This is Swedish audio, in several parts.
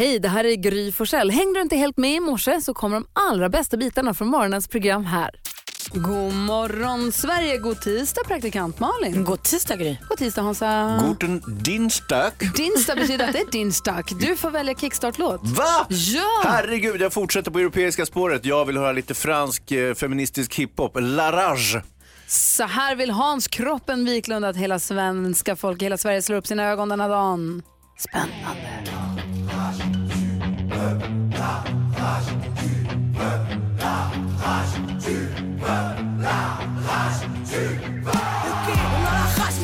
Hej, det här är Gry Forssell. Hängde du inte helt med i morse så kommer de allra bästa bitarna från morgonens program här. God morgon Sverige, god tisdag praktikant Malin. God tisdag Gry. God tisdag Hansa. Guten Dienstag. Dinsdag betyder att det är din stack. Du får välja kickstart-låt. Va? Ja! Herregud, jag fortsätter på europeiska spåret. Jag vill höra lite fransk eh, feministisk hiphop. La Rage. Så här vill Hans Kroppen Wiklund att hela svenska folk, hela Sverige slår upp sina ögon denna dagen. Spännande.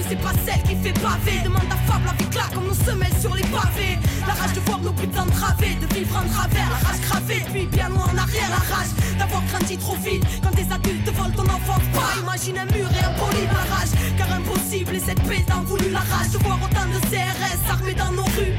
C'est pas celle qui fait baver. Demande à Fable avec claque comme nos semelles sur les pavés. La rage de voir nos putains través, de vivre en travers. La rage gravée, puis bien loin en arrière. La rage d'avoir grandi trop vite. Quand des adultes volent ton enfance, pas imagine un mur et un poly La rage, car impossible, et cette paix t'en voulu. La rage de voir autant de CRS armés dans nos rues.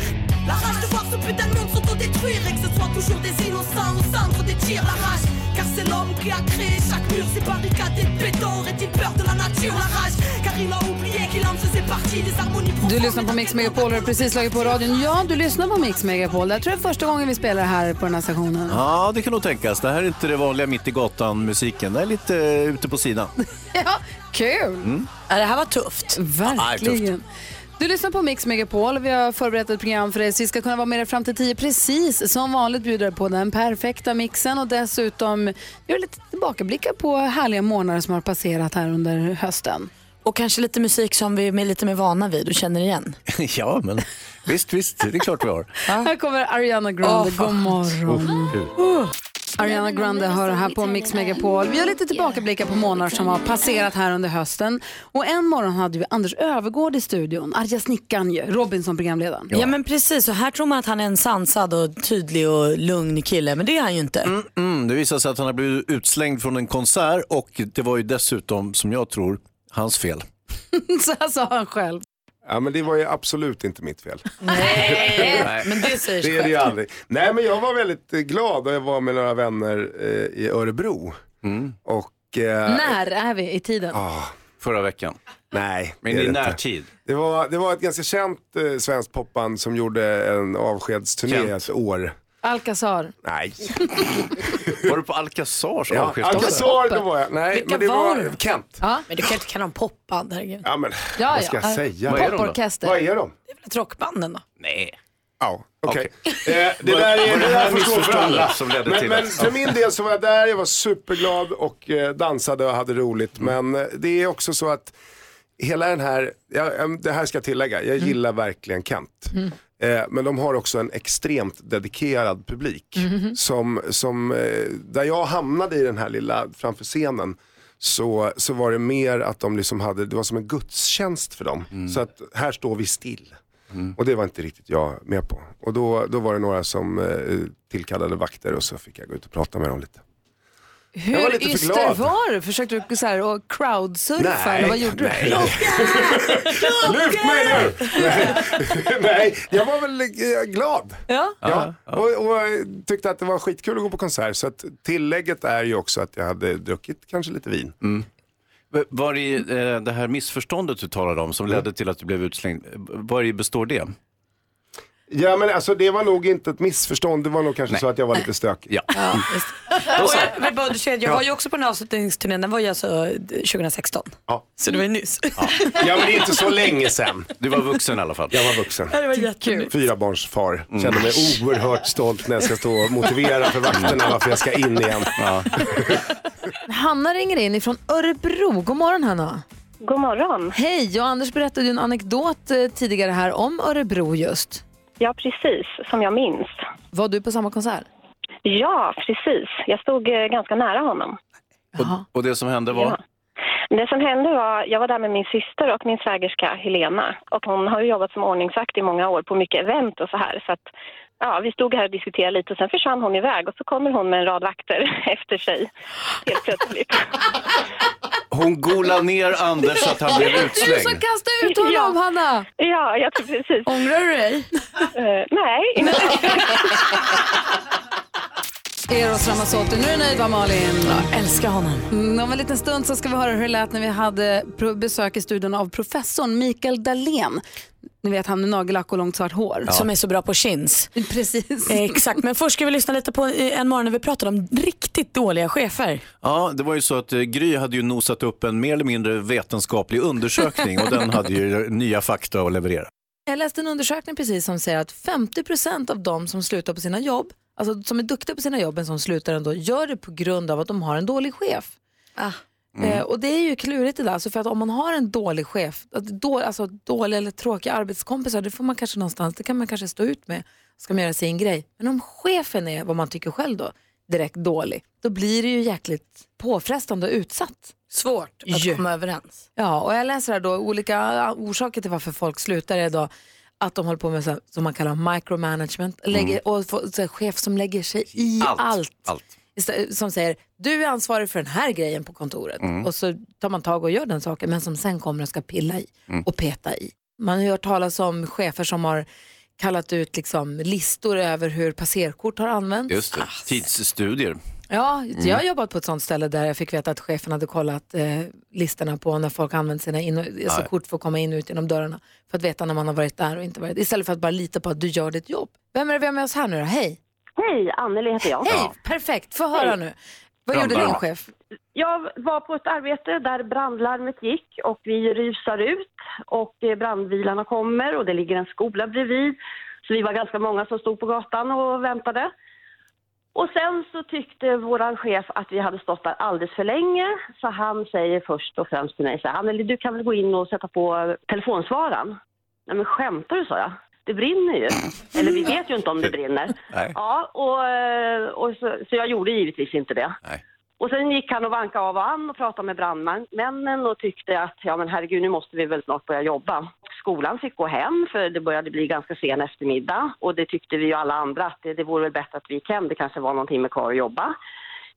La rage de voir ce putain de monde s'autodétruire et que ce soit toujours des innocents au centre des tirs. La rage, car c'est l'homme qui a créé chaque mur, ces barricades et de béton. Aurait-il peur de la nature? La rage, car il a oublié qu'il en faisait partie des harmonies Du profondes. lyssnar på Mix Megapol och har precis slagit på radion. Ja, du lyssnar på Mix Megapol. Jag tror det är första gången vi spelar här på den här stationen. Ja, det kan nog tänkas. Det här är inte det vanliga mitt i gatan-musiken. Det är lite eh, ute på sidan. Ja, kul! Ja, det här var tufft. Verkligen. Du lyssnar på Mix Megapol. Vi har förberett ett program för dig så vi ska kunna vara med dig fram till 10 precis som vanligt bjuder på den perfekta mixen och dessutom gör lite tillbakablickar på härliga månader som har passerat här under hösten. Och kanske lite musik som vi är lite mer vana vid och känner igen. ja, men visst, visst. Det är klart vi har. Här kommer Ariana Grande. Åh, God morgon. Kul. Ariana Grande hör här på Mix Megapol. Vi har lite tillbakablickar på månader som har passerat här under hösten. Och en morgon hade vi Anders Övergård i studion, arga snickaren ju, Robinson-programledaren. Ja. men precis, och här tror man att han är en sansad och tydlig och lugn kille, men det är han ju inte. Mm, det visar sig att han har blivit utslängd från en konsert och det var ju dessutom, som jag tror, hans fel. Så här sa han själv. Ja men det var ju absolut inte mitt fel. Nej, men det säger sig Det är det ju aldrig. Nej men jag var väldigt eh, glad och jag var med några vänner eh, i Örebro. Och... Eh, När är vi i tiden? ah, Förra veckan. nej. Men det är i det inte. närtid. Det var, det var ett ganska känt eh, svenskt popband som gjorde en avskedsturné Känt. ett år. Alcazar. Nej. Var du på Alcazars Ja, avskedsdag? Alcazar då var jag. Nej, Vilka men det var var det? Kent. Ja. Men du kan inte kalla dem popband, herregud. Ja men Ja, vad ska ja. jag säga? Vad är de då? Poporkester. Vad är de? Det är väl ett rockbanden då? Nej. Ja, okej. Okej. Eh, det Var- där är, var det det här där får stå för missförståndet alla. som ledde men, till men att- för min del så var jag där, jag var superglad och eh, dansade och hade roligt. Mm. Men eh, det är också så att hela den här, ja, em, det här ska jag tillägga, jag Mm. gillar verkligen Kent. Eh, men de har också en extremt dedikerad publik. Som, som, eh, där jag hamnade i den här lilla framför scenen så, så var det mer att de liksom hade, det var som en gudstjänst för dem. Mm. Så att här står vi still. Och det var inte riktigt jag med på. Och då, då var det några som eh, tillkallade vakter och så fick jag gå ut och prata med dem lite. Var Hur yster var du? Försökte du så här, och crowdsurfa eller vad gjorde nej. du? Lyft mig nu! nej. nej, jag var väl eh, glad. Ja. Ja, och, och tyckte att det var skitkul att gå på konsert. Så att tillägget är ju också att jag hade druckit kanske lite vin. Var det eh, det här missförståndet du talade om som ledde till att du blev utslängd, var i består det? Ja men alltså det var nog inte ett missförstånd, det var nog kanske så att jag var lite stökig. Ja. Och jag vill bara understryka, jag var ju också på den här avslutningsturnén, den var ju alltså 2016. Ja. Så det var ju nyss. ja men det är inte så länge sedan. Du var vuxen i alla fall. Jag var vuxen. det var jättekul. Fyrabarnsfar. Kände mig oerhört stolt när jag ska stå och motivera för vakterna varför jag ska in igen. Hanna ringer in ifrån Örebro. God morgon Hanna. God morgon. Hej, och Anders berättade ju en anekdot eh, tidigare här om Örebro just. Ja, precis, som jag minns. Var du på samma konsert? Ja, precis. Jag stod eh, ganska nära honom. Jaha. Och det som hände var? Ja. Det som hände var, jag var där med min syster och min svägerska Helena. Och hon har ju jobbat som ordningsvakt i många år på mycket event och så här. Så att, ja, vi stod här och diskuterade lite och sen försvann hon iväg och så kommer hon med en rad vakter efter sig. Helt plötsligt. Hon golade ner Anders så att han blev Du som utslängd. kastade ut honom Ja. Hanna! Ja, jag tror precis. Ångrar du dig? Eh, nej. Eros Ramazzotti, nu är du nöjd va Malin? Jag älskar honom. Mm, Om en liten stund så ska vi höra hur det lät när vi hade besök i studion av professorn Mikael Dahlén. Ni vet han med nagellack och långt svart hår. Som är så bra på chins. Precis. Eh, Exakt, men först ska vi lyssna lite på eh, en morgon när vi pratade om riktigt dåliga chefer. Ja, det var ju så att eh, Gry hade ju nosat upp en mer eller mindre vetenskaplig undersökning och den hade ju nya fakta att leverera. Jag läste en undersökning precis som säger att 50% av de som slutar på sina jobb, alltså som är duktiga på sina jobb men som slutar ändå, gör det på grund av att de har en dålig chef. Eh, och det är ju klurigt det där, alltså för att om man har en dålig chef, då, alltså dåliga eller tråkiga arbetskompisar, det får man kanske någonstans, det kan man kanske stå ut med, ska man göra sin grej. Men om chefen är vad man tycker själv då, direkt dålig, då blir det ju jäkligt påfrestande och utsatt. Svårt att Ju. komma överens. Ja, och jag läser här då olika orsaker till varför folk slutar är då att de håller på med så här, som man kallar micromanagement, lägger, och får, så här, chef som lägger sig i allt. Allt. Allt. Istället- Som säger, du är ansvarig för den här grejen på kontoret. Och så tar man tag och gör den saken, men som sen kommer och ska pilla i och peta i. Man har hört talas om chefer som har kallat ut liksom listor över hur passerkort har använts. Just det, tidsstudier. Ja, jag har jobbat på ett sånt ställe där jag fick veta att chefen hade kollat eh, listorna på när folk använt sina in- alltså Nej. kort för att komma in och ut genom dörrarna. För att veta när man har varit där och inte varit. Istället för att bara lita på att du gör ditt jobb. Vem är det vi har med oss här nu då? Hej! Hej, Anneli heter jag. Hej! Perfekt, få höra nu. Vad gjorde din chef? Jag var på ett arbete där brandlarmet gick och vi rusar ut och eh, brandbilarna kommer och det ligger en skola bredvid. Så vi var ganska många som stod på gatan och väntade. Och sen så tyckte våran chef att vi hade stått där alldeles för länge så han säger först och främst till mig så här, du kan väl gå in och sätta på telefonsvararen? Nej men skämtar du sa jag. Det brinner ju. Eller vi vet ju inte om det brinner. Nej. Ja, och, och så, så jag gjorde givetvis inte det. Nej. Och sen gick han och vankade av och an och pratade med brandmännen och tyckte att ja men herregud nu måste vi väl snart börja jobba. Skolan fick gå hem för det började bli ganska sen eftermiddag och det tyckte vi ju alla andra att det, det vore väl bättre att vi gick hem, det kanske var någon timme kvar att jobba.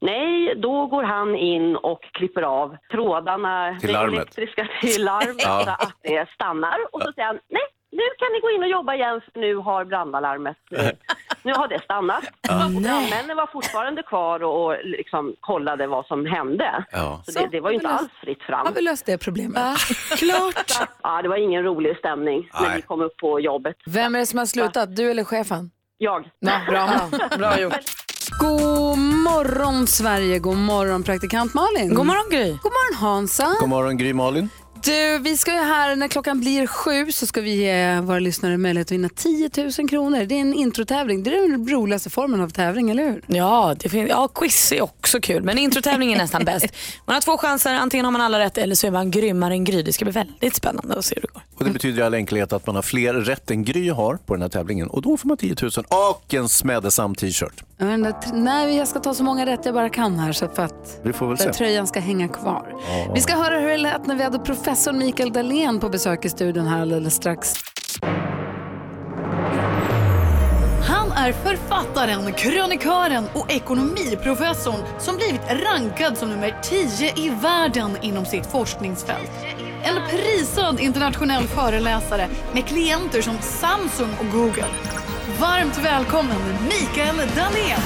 Nej, då går han in och klipper av trådarna, Till larmet. elektriska till larmet Ja. så att det stannar. Och så säger han, nej nu kan ni gå in och jobba igen för nu har brandalarmet, eh, nu har det stannat. Och brandmännen var fortfarande kvar och, och liksom kollade vad som hände. Ja. Så det, det var ju inte Så, alls fritt fram. Har vi löst det problemet? Klart. Ja, det var ingen rolig stämning när vi kom upp på jobbet. Vem är det som har slutat? Du eller chefen? Jag. Ja, bra. Bra gjort. God morgon Sverige, god morgon praktikant Malin. God morgon Gry. God morgon Hansa. God morgon Gry Malin. Du, vi ska ju här, när klockan blir sju så ska vi ge våra lyssnare möjlighet att vinna 10 000 kronor. Det är en introtävling. Det är den roligaste formen av tävling, eller hur? Ja, det fin- ja, quiz är också kul men introtävling är nästan bäst. Man har två chanser, antingen har man alla rätt eller så är man grymmare än Gry. Det ska bli väldigt spännande att se hur det går. Och det betyder i all enkelhet att man har fler rätt än Gry har på den här tävlingen och då får man 10 000 och en Smädesam t-shirt. Jag, nej, jag ska ta så många rätt jag bara kan här så för att Vi får väl se. tröjan ska hänga kvar. Vi ska höra hur det lät när vi hade professor Mikael Dahlén på besök i studion här alldeles strax. Han är författaren, krönikören och ekonomiprofessorn som blivit rankad som nummer 10 i världen inom sitt forskningsfält. En prisad internationell föreläsare med klienter som Samsung och Google. Varmt välkommen Mikael Dahlén!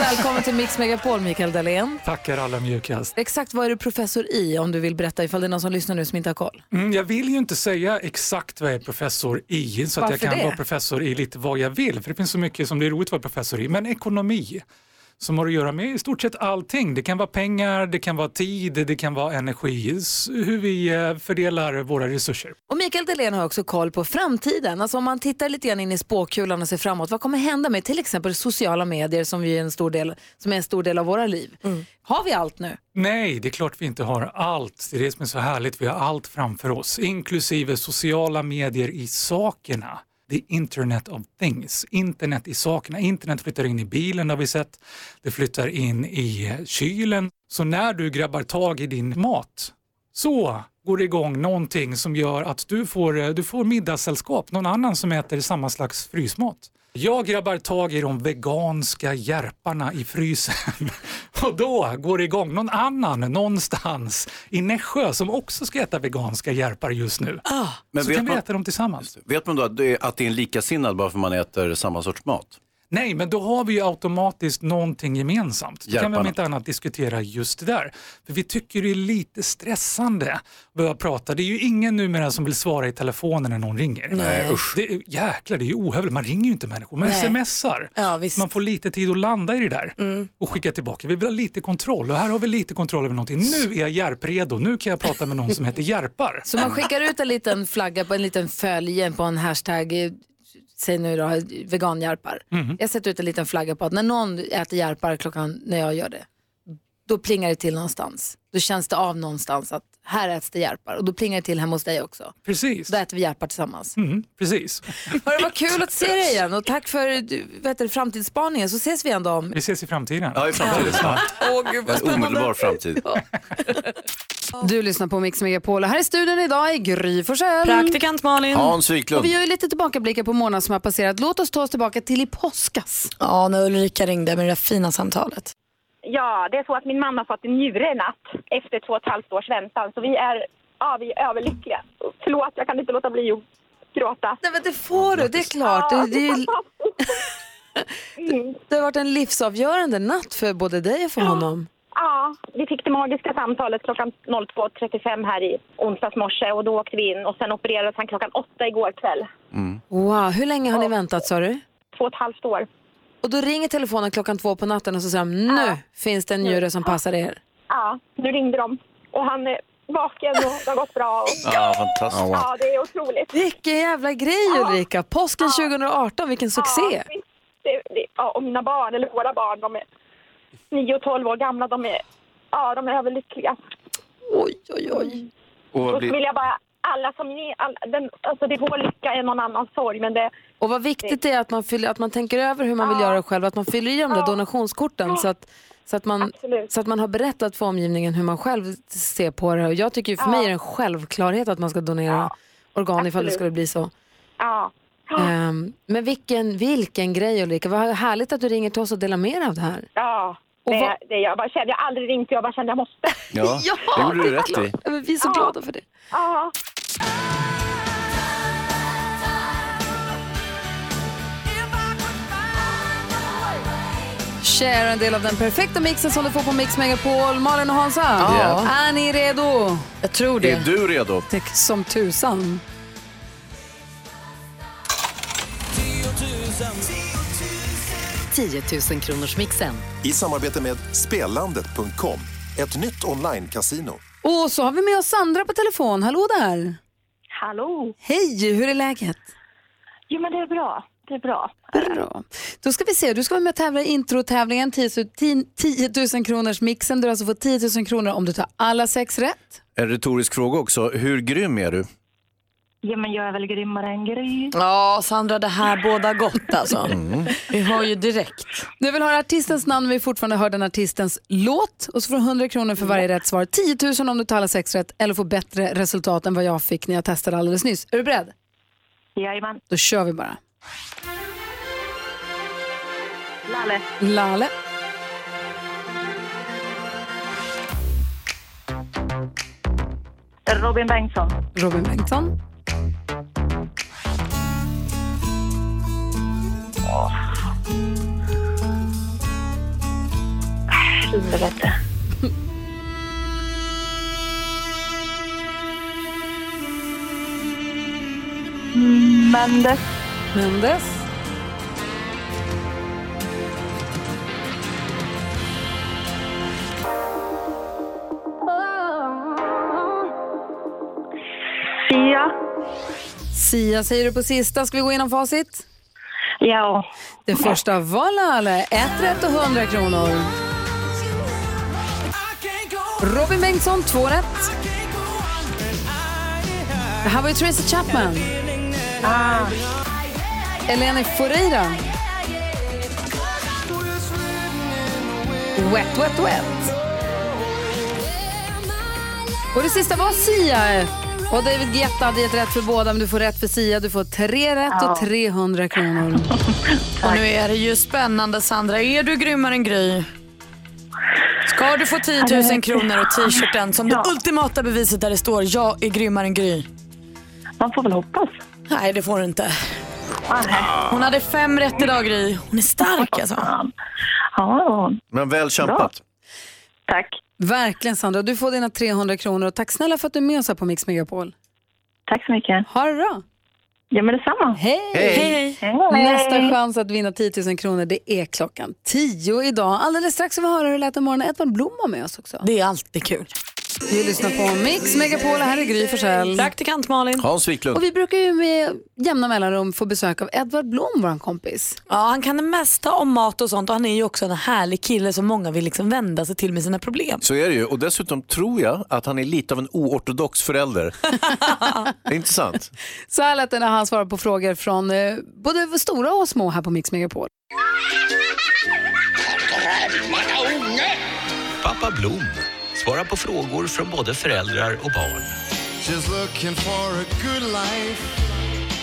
Välkommen till Mix Megapol Mikael Dahlén. Tackar alla mjukast. Exakt vad är du professor i om du vill berätta ifall det är någon som lyssnar nu som inte har koll? Mm, jag vill ju inte säga exakt vad jag är professor i, så att jag Varför kan det? vara professor i lite vad jag vill, för det finns så mycket som det är roligt att vara professor i. Men ekonomi, som har att göra med i stort sett allting. Det kan vara pengar, det kan vara tid, det kan vara energi, hur vi eh, fördelar våra resurser. Och Mikael Dahlén har också koll på framtiden. Alltså om man tittar lite grann in i spåkulan och ser framåt, vad kommer hända med till exempel sociala medier som, är, en stor del, som är en stor del av våra liv? Har vi allt nu? Nej, det är klart vi inte har allt. Det är det som är så härligt. Vi har allt framför oss, inklusive sociala medier i sakerna. The internet of things. Internet i sakerna. Internet flyttar in i bilen har vi sett. Det flyttar in i kylen. Så när du grabbar tag i din mat så går det igång någonting som gör att du får, eh, du får middagssällskap. Någon annan som äter samma slags frysmat. Jag grabbar tag i de veganska järparna i frysen och då går det igång någon annan någonstans i Nässjö som också ska äta veganska järpar just nu. Men så kan vi man- äta dem tillsammans. Vet man då att det, är, att det är en likasinnad bara för man äter samma sorts mat? Nej, men då har vi ju automatiskt någonting gemensamt. Då kan vi om Hjälparna. inte annat diskutera just det där. För vi tycker det är lite stressande att behöva prata. Det är ju ingen numera som vill svara i telefonen när någon ringer. Nej. Usch. Det är, jäklar, det är ju ohövligt. Man ringer ju inte människor, man Nej. smsar. Ja, visst. Man får lite tid att landa i det där och skicka tillbaka. Vi vill ha lite kontroll och här har vi lite kontroll över någonting. Nu är jag järpredo, nu kan jag prata med någon som heter Järpar. Så man skickar ut en liten flagga på en liten följe på en hashtag, eh, säg nu då veganjärpar. Jag sätter ut en liten flagga på att när någon äter järpar klockan när jag gör det, då plingar det till någonstans. Då känns det av någonstans att här äts det järpar och då plingar det till hemma hos dig också. Precis. Då äter vi järpar tillsammans. Mm, precis. Hörru, vad kul att se dig igen och tack för du, vet du, framtidsspaningen så ses vi ändå om. Vi ses i framtiden. Ja, i framtiden snart. Åh, gud, vad omedelbar framtid. Du lyssnar på Mix Megapol och här i studion idag är Gry Forssell. Praktikant Malin. Hans Och Wiklund. vi gör ju lite tillbakablickar på månaden som har passerat. Låt oss ta oss tillbaka till i påskas. Ja, när Ulrika ringde med det där fina samtalet. Ja, det är så att min mamma fått en njure i natt efter två och ett halvt års väntan. Så vi är, ja, vi är överlyckliga. Förlåt, jag kan inte låta bli att gråta. Nej men det får du, det är klart. Det, det, är ju- Mm. det har varit en livsavgörande natt för både dig och för honom. Ja, vi fick det magiska samtalet klockan 02.35 här i onsdags morse och då åkte vi in och sen opererades han klockan åtta igår kväll. Wow, hur länge har ni väntat sa du? Två och ett halvt år. Och då ringer telefonen klockan två på natten och så säger de, nu finns det en njure som passar er. Ja, nu ringde de och han är vaken och det har gått bra. Och, Ja, fantastiskt. ja, det är otroligt. Vilken jävla grej Ulrika, påsken 2018, vilken succé. Ja, det, det, ja, och mina barn, eller våra barn, de är 9 och 12 år gamla. De är, ja, de är överlyckliga. Oj, oj, oj. Och så vill jag bara, alla som ni, all, den, alltså det är vår lycka är någon annans sorg, men det, Och vad viktigt det är att man, fyller, att man tänker över hur man vill göra själv, att man fyller i de där donationskorten så att, så, att man, Absolut. så att man har berättat för omgivningen hur man själv ser på det. Och jag tycker ju för mig är det en självklarhet att man ska donera organ ifall det Absolut. skulle bli så. ja. Ehm, men vilken, vilken grej Ulrika, vad härligt att du ringer till oss och delar med dig av det här. Ja, Och det, vad- det, jag bara kände, jag har aldrig ringt, jag bara kände jag måste. Ja, det gjorde du rätt i. Ja, vi är så Ja. glada för det. Ja. Cher en del av den perfekta mixen som du får på Mix Megapol. Malin och Hansa, Ja. är ni redo? Jag tror det. Är du redo? Är som tusan. 10 000 kronors mixen. I samarbete med Spelandet.com, ett nytt online-casino. Och så har vi med oss Sandra på telefon. Hallå där! Hallå! Hej, hur är läget? Jo, men det är bra. Är bra. Då ska vi se, du ska vara med och tävla i introtävlingen 10 000 10 000 kronors mixen. Du har alltså fått 10 000 kronor om du tar alla sex rätt. En retorisk fråga också. Hur grym är du? Ja, men jag är väl grymmare än Gry. Ja, Sandra, det här båda gott alltså. Vi har ju direkt. Du vill höra artistens namn vi fortfarande hör den artistens låt. Och så får du 100 kronor för varje rätt svar. 10 000 om du tar alla sex rätt eller får bättre resultat än vad jag fick när jag testade alldeles nyss. Är du beredd? Jajamän. Då kör vi bara. Lalle. Lale. Robin Bengtsson. Robin Bengtsson. Helvete. Mendes. Mendes. Sia. Sia säger du på sista. Ska vi gå igenom facit? Ja. Det första var Lale. Ett rätt och 100 kronor. Robin Bengtsson, två rätt. Det här var ju Tracy Chapman. Ah. Eleni Foureira. Wet, wet, wet. Och det sista var Sia. Och David Guetta hade gett rätt för båda, men du får rätt för Sia. Du får tre rätt och 300 kronor. Och nu är det ju spännande Sandra. Är du grymmare än Gry? Ska du få 10 000 kronor och t-shirten som det ultimata beviset där det står jag är grymmare än Gry? Man får väl hoppas. Nej, det får du inte. Hon hade fem rätt idag Gry. Hon är stark alltså. Ja, Men väl kämpat. tack. Verkligen Sandra. Du får dina 300 kronor och tack snälla för att du är med oss här på Mix Megapol. Tack så mycket. Ha det bra. Ja, men detsamma. Hej! Hej. Nästa chans att vinna 10 000 kronor det är klockan 10 idag. Alldeles strax ska vi höra hur det lät om morgonen. Edvard Blom var med oss också. Det är alltid kul. Vi lyssnar på Mix Megapol. Här är Gry Forssell. Praktikant Malin. Hans Wiklund. Och vi brukar ju med jämna mellanrum få besök av Edvard Blom, vår kompis. Ja, han kan det mesta om mat och sånt och han är ju också en härlig kille som många vill liksom vända sig till med sina problem. Så är det ju. Och dessutom tror jag att han är lite av en oortodox förälder. det är intressant. Så här lät det när han svarar på frågor från eh, både stora och små här på Mix Megapol. Pappa Blom svarar på frågor från både föräldrar och barn.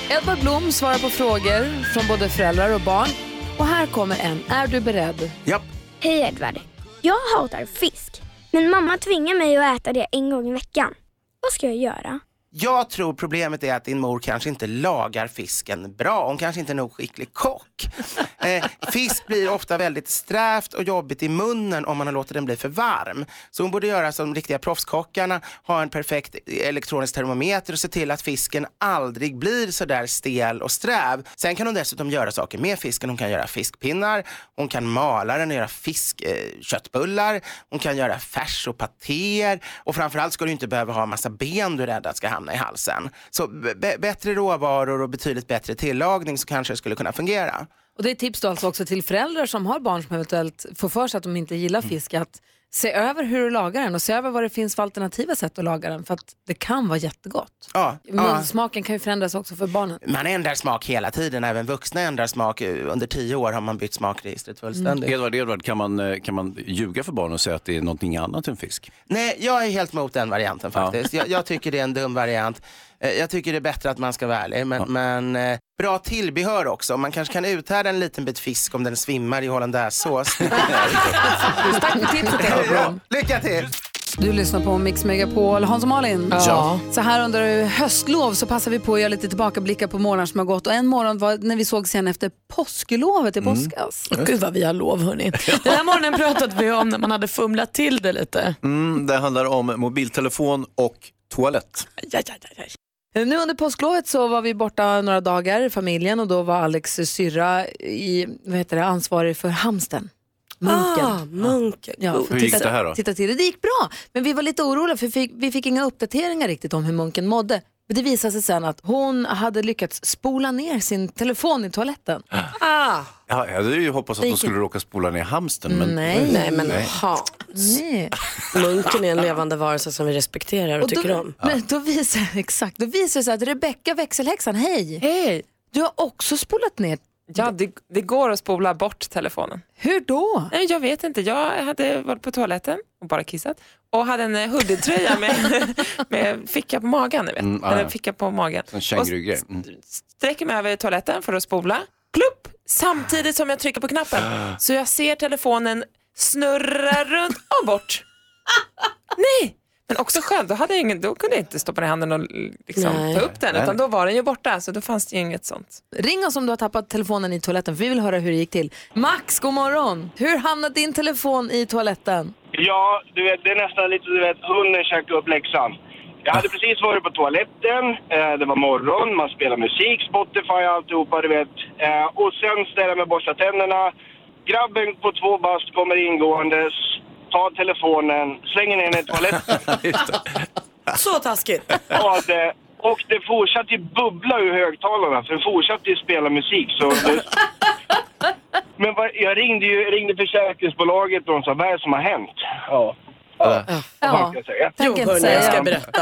Edvard Blom svarar på frågor från både föräldrar och barn. Och här kommer en. Är du beredd? Japp. Hej Edvard. Jag hatar fisk, men mamma tvingar mig att äta det en gång i veckan. Vad ska jag göra? Jag tror problemet är att din mor kanske inte lagar fisken bra. Hon kanske inte är nog skicklig kock. Eh, fisk blir ofta väldigt strävt och jobbigt i munnen om man har låtit den bli för varm. Så hon borde göra som riktiga proffskockarna, ha en perfekt elektronisk termometer och se till att fisken aldrig blir så där stel och sträv. Sen kan hon dessutom göra saker med fisken. Hon kan göra fiskpinnar, hon kan mala den och göra fiskköttbullar, eh, hon kan göra färs och patéer och framförallt ska du inte behöva ha massa ben du är rädd att ska hamna i halsen. Så bättre råvaror och betydligt bättre tillagning så kanske det skulle kunna fungera. Och det är ett tips då alltså också till föräldrar som har barn som eventuellt får för sig att de inte gillar fisk att se över hur du lagar den och se över vad det finns för alternativa sätt att laga den för att det kan vara jättegott. Ja, ja. Munsmaken kan ju förändras också för barnen. Man ändrar smak hela tiden, även vuxna ändrar smak. Under tio år har man bytt smakregistret fullständigt. Edvard, Edvard kan, man, eh, kan man ljuga för barn och säga att det är någonting annat än fisk? Nej, jag är helt mot den varianten faktiskt. Jag, jag tycker det är en dum variant. Eh, Jag tycker det är bättre att man ska vara ärlig, men, men eh, bra tillbehör också. Man kanske kan uthärda en liten bit fisk om den svimmar i hollandaisesås. Tack för tipset Blom. Lycka till! Du lyssnar på Mix Megapol. Hans och Malin. Ja. Så här under höstlov så passar vi på att göra lite tillbakablickar på morgnar som har gått. Och en morgon var när vi såg sen efter påsklovet i påskas. Gud vad vi har lov hörni. Den här morgonen pratade vi om när man hade fumlat till det lite. Mm, det handlar om mobiltelefon och toalett. Nu under påsklovet så var vi borta några dagar, familjen, och då var Alex syrra i, vad heter det, ansvarig för hamsten. Munken. Ah, munken. Ja, Hur gick titta, det här då? Titta till det. det gick bra, men vi var lite oroliga för vi fick, vi fick inga uppdateringar riktigt om hur munken mådde. Men det visade sig sen att hon hade lyckats spola ner sin telefon i toaletten. Ah. Ja, jag hade ju hoppats att gick- skulle råka spola ner hamsten. Men... Nej. Nej men Nej. ha. Nej. Munken är en levande varelse som vi respekterar och, Och tycker då, om. Men då visar, exakt, då visar det sig att Rebecka växelhäxan, hej! Hej! Du har också spolat ner. Ja, det, det går att spola bort telefonen. Hur då? Nej, Jag vet inte. Jag hade varit på toaletten och bara kissat och hade en eh, hoodie-tröja med, med ficka på magen. Ni vet. Mm, ah, ja. ficka på magen. En kängurugrej. Mm. sträcker mig över toaletten för att spola. Plupp! Samtidigt som jag trycker på knappen. Så jag ser telefonen snurra runt och bort. Nej! Men också skönt, då, hade jag ingen, då kunde jag inte stoppa i handen och liksom, Nej. ta upp den. Utan då var den ju borta, så då fanns det ju inget sånt. Ring oss om du har tappat telefonen i toaletten för vi vill höra hur det gick till. Max, god morgon! Hur hamnade din telefon i toaletten? Ja, du vet, det är nästan lite, du vet, hunden käkade upp läxan. Jag hade precis varit på toaletten, eh, det var morgon, man spelar musik, Spotify och alltihopa, du vet. Eh, och sen ställer jag mig och borstar tänderna. Grabben på två bast kommer ingåendes, tar telefonen, slänger ner den i toaletten. Så taskigt. Ja, det, och det fortsatte ju bubbla ur högtalarna, för det fortsatte ju spela musik. Så det... Men vad, jag ringde ju ringde försäkringsbolaget och de sa, vad är det som har hänt? Ja. Ja, Ja, vad ska jag säga? tänk inte säga. jag ska berätta.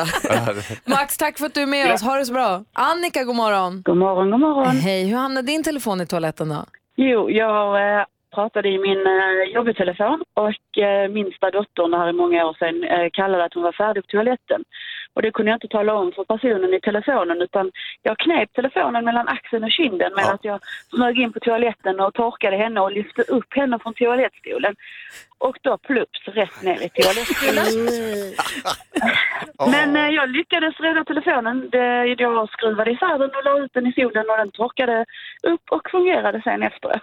Max, tack för att du är med Ja. oss. Ha det så bra. Annika, god morgon. God morgon, god morgon. Hej, hur hamnade din telefon i toaletten då? Jo, jag eh, pratade i min eh, jobbtelefon och eh, minsta dottern det här är många år sedan eh, kallade att hon var färdig på toaletten. Och det kunde jag inte tala om för personen i telefonen utan jag knep telefonen mellan axeln och kinden medan jag smög in på toaletten och torkade henne och lyfte upp henne från toalettstolen. Och då plups rätt ner i toalettstolen. Men eh, jag lyckades rädda telefonen. Det, jag skruvade isär den och la ut den i solen och den torkade upp och fungerade sen efteråt.